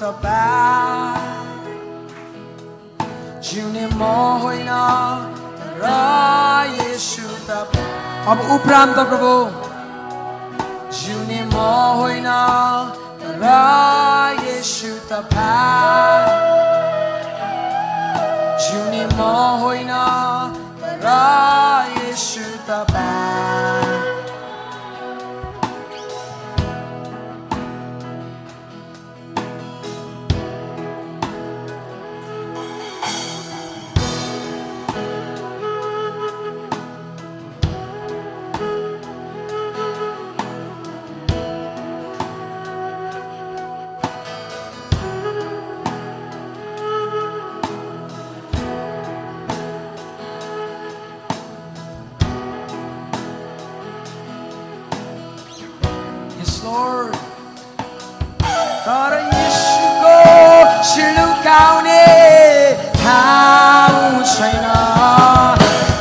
यसु तपाईँ जिउने म होइन र यसु तपाईँ अब उपरान्त प्रभु जिउने म होइन र यसु तपाईँ जिउने म होइन र यसु तपाईँ حسینا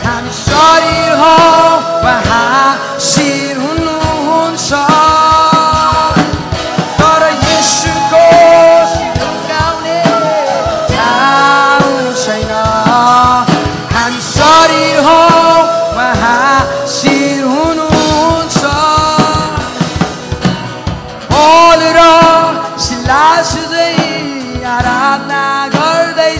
همین شاریر ها و هم شیرون اون شار داره یه شکوش دونه همون شینا همین شاریر ها و هم شیرون اون شار حال را شده ای عرب نگرده ای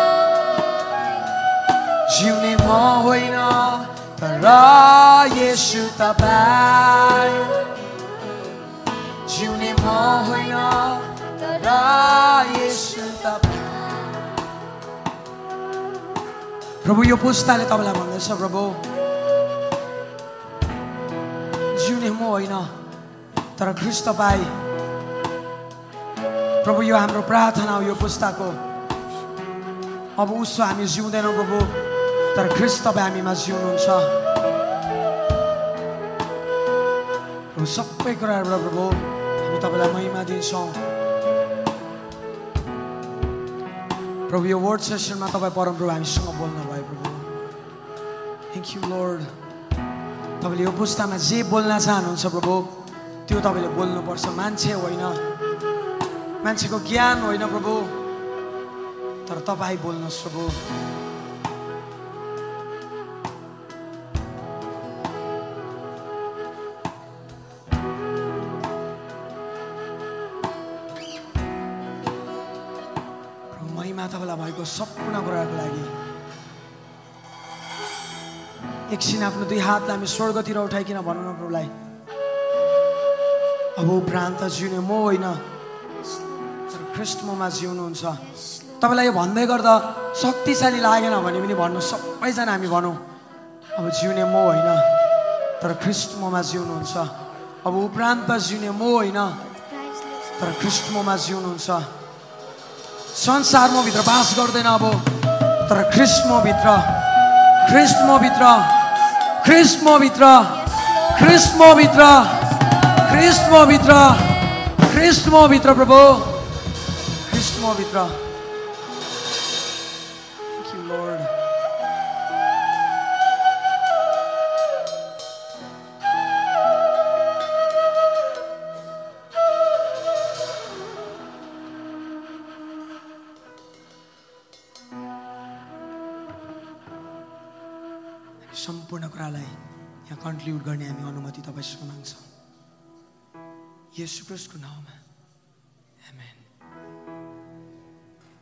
जिउने म होइन तर यसु तपाईँ जिउने म होइन तर यसु तपाईँ प्रभु यो पुस्ताले तपाईँलाई भन्दैछ प्रभु जिउने म होइन तर ख्रिस्ट तपाईँ प्रभु यो हाम्रो प्रार्थना हो यो पुस्ताको अब उसो हामी जिउँदैनौँ प्रभु तर ख्रिस्ट तपाईँ हामीमा जिउनुहुन्छ। प्रभु सबै कुराहरूबाट प्रभु। हामी तपाईँलाई महिमा दिन्छौँ। प्रभु यो वर्ड सेसनमा तपाईँ परमप्रभु हामीसँग बोल्नुभयो प्रभु। थ्याङ्क यू लोर्ड तपाईँले यो पुस्तामा जे बोल्न चाहनुहुन्छ प्रभु त्यो तपाईँले बोल्नुपर्छ। मान्छे होइन। मान्छेको ज्ञान होइन प्रभु। तर तपाईँ बोल्नुहोस् प्रभु। महिमा तपाईँलाई भएको सम्पूर्ण कुराको लागि। एकछिन आफ्नो दुई हातलाई हामी स्वर्गतिर उठाइकन भनौँ न प्रभुलाई। अब उपरान्त जिउने म होइन। तर ख्रिस्ट ममा जिउनुहुन्छ। तपाईँलाई यो भन्दै गर्दा शक्तिशाली लागेन भने पनि भन्नु सबैजना हामी भनौँ। अब जिउने म होइन तर ख्रिस्ट ममा जिउनुहुन्छ। अब उपरान्त जिउने म होइन तर ख्रिस्ट ममा जिउनुहुन्छ। संसार म भित्र बास गर्दैन अब तर ख्रिस्ट म भित्र ख्रिस्ट म भित्र ख्रिस्ट म सम्पूर्ण कुरालाई यहाँ कन्क्लुड गर्ने हामी अनुमति तपाईँसँग माग्छौँ। यसु क्रिस्टको नाउँमा। आमेन